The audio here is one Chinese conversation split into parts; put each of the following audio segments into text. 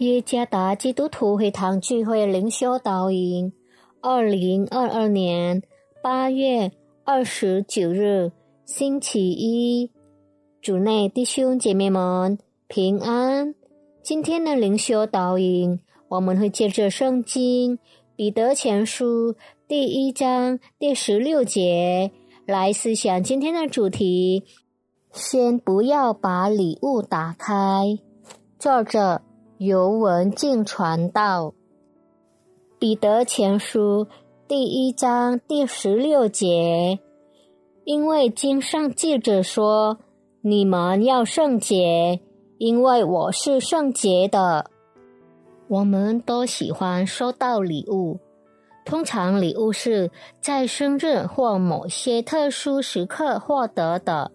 耶加达基督徒会堂聚会灵修导引，二零二二年八月二十九日星期一，主内弟兄姐妹们平安。今天的灵修导引，我们会借着圣经彼得前书第一章第十六节来思想今天的主题。先不要把礼物打开。作者尤文静传道，彼得前书第一章第十六节，因为经上记着说：“你们要圣洁，因为我是圣洁的。”我们都喜欢收到礼物，通常礼物是在生日或某些特殊时刻获得的。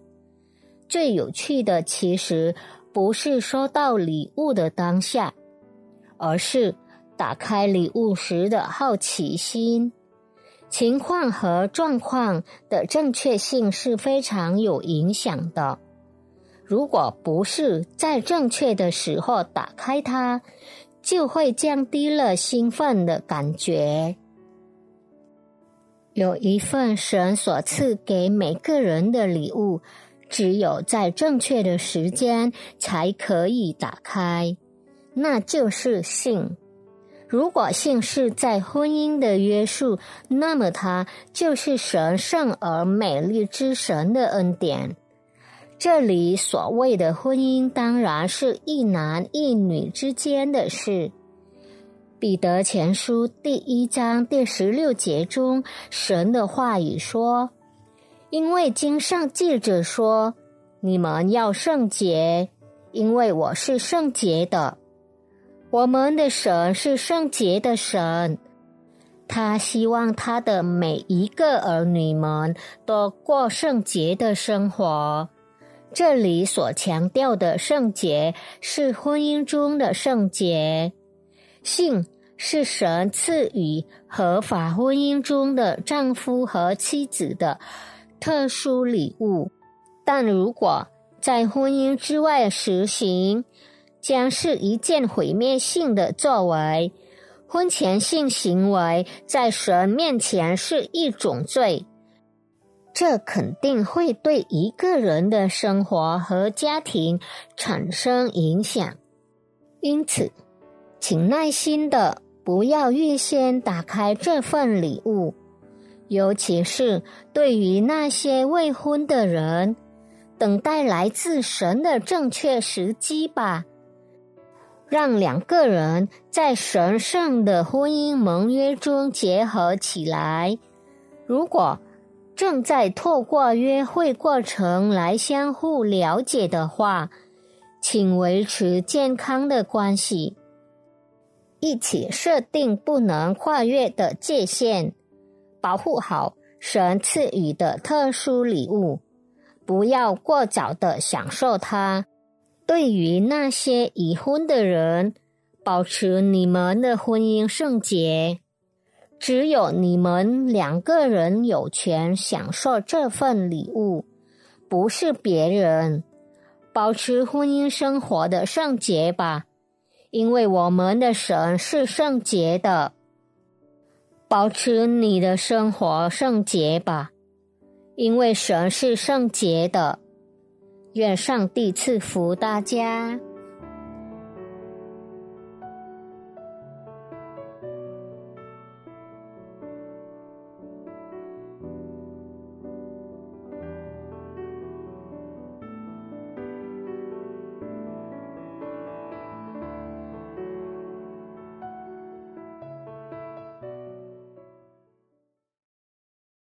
最有趣的其实不是收到礼物的当下，而是打开礼物时的好奇心。情况和状况的正确性是非常有影响的。如果不是在正确的时候打开它，就会降低了兴奋的感觉。有一份神所赐给每个人的礼物。只有在正确的时间才可以打开，那就是性。如果性是在婚姻的约束，那么它就是神圣而美丽之神的恩典。这里所谓的婚姻，当然是一男一女之间的事。彼得前书第一章第十六节中，神的话语说。因为经上记着说：“你们要圣洁，因为我是圣洁的。我们的神是圣洁的神，他希望他的每一个儿女们都过圣洁的生活。这里所强调的圣洁，是婚姻中的圣洁。性是神赐予合法婚姻中的丈夫和妻子的。”特殊礼物，但如果在婚姻之外实行，将是一件毁灭性的作为。婚前性行为在神面前是一种罪，这肯定会对一个人的生活和家庭产生影响。因此，请耐心的不要预先打开这份礼物。尤其是对于那些未婚的人，等待来自神的正确时机吧。让两个人在神圣的婚姻盟约中结合起来。如果正在透过约会过程来相互了解的话，请维持健康的关系，一起设定不能跨越的界限。保护好神赐予的特殊礼物，不要过早的享受它。对于那些已婚的人，保持你们的婚姻圣洁，只有你们两个人有权享受这份礼物，不是别人。保持婚姻生活的圣洁吧，因为我们的神是圣洁的。保持你的生活圣洁吧，因为神是圣洁的。愿上帝赐福大家。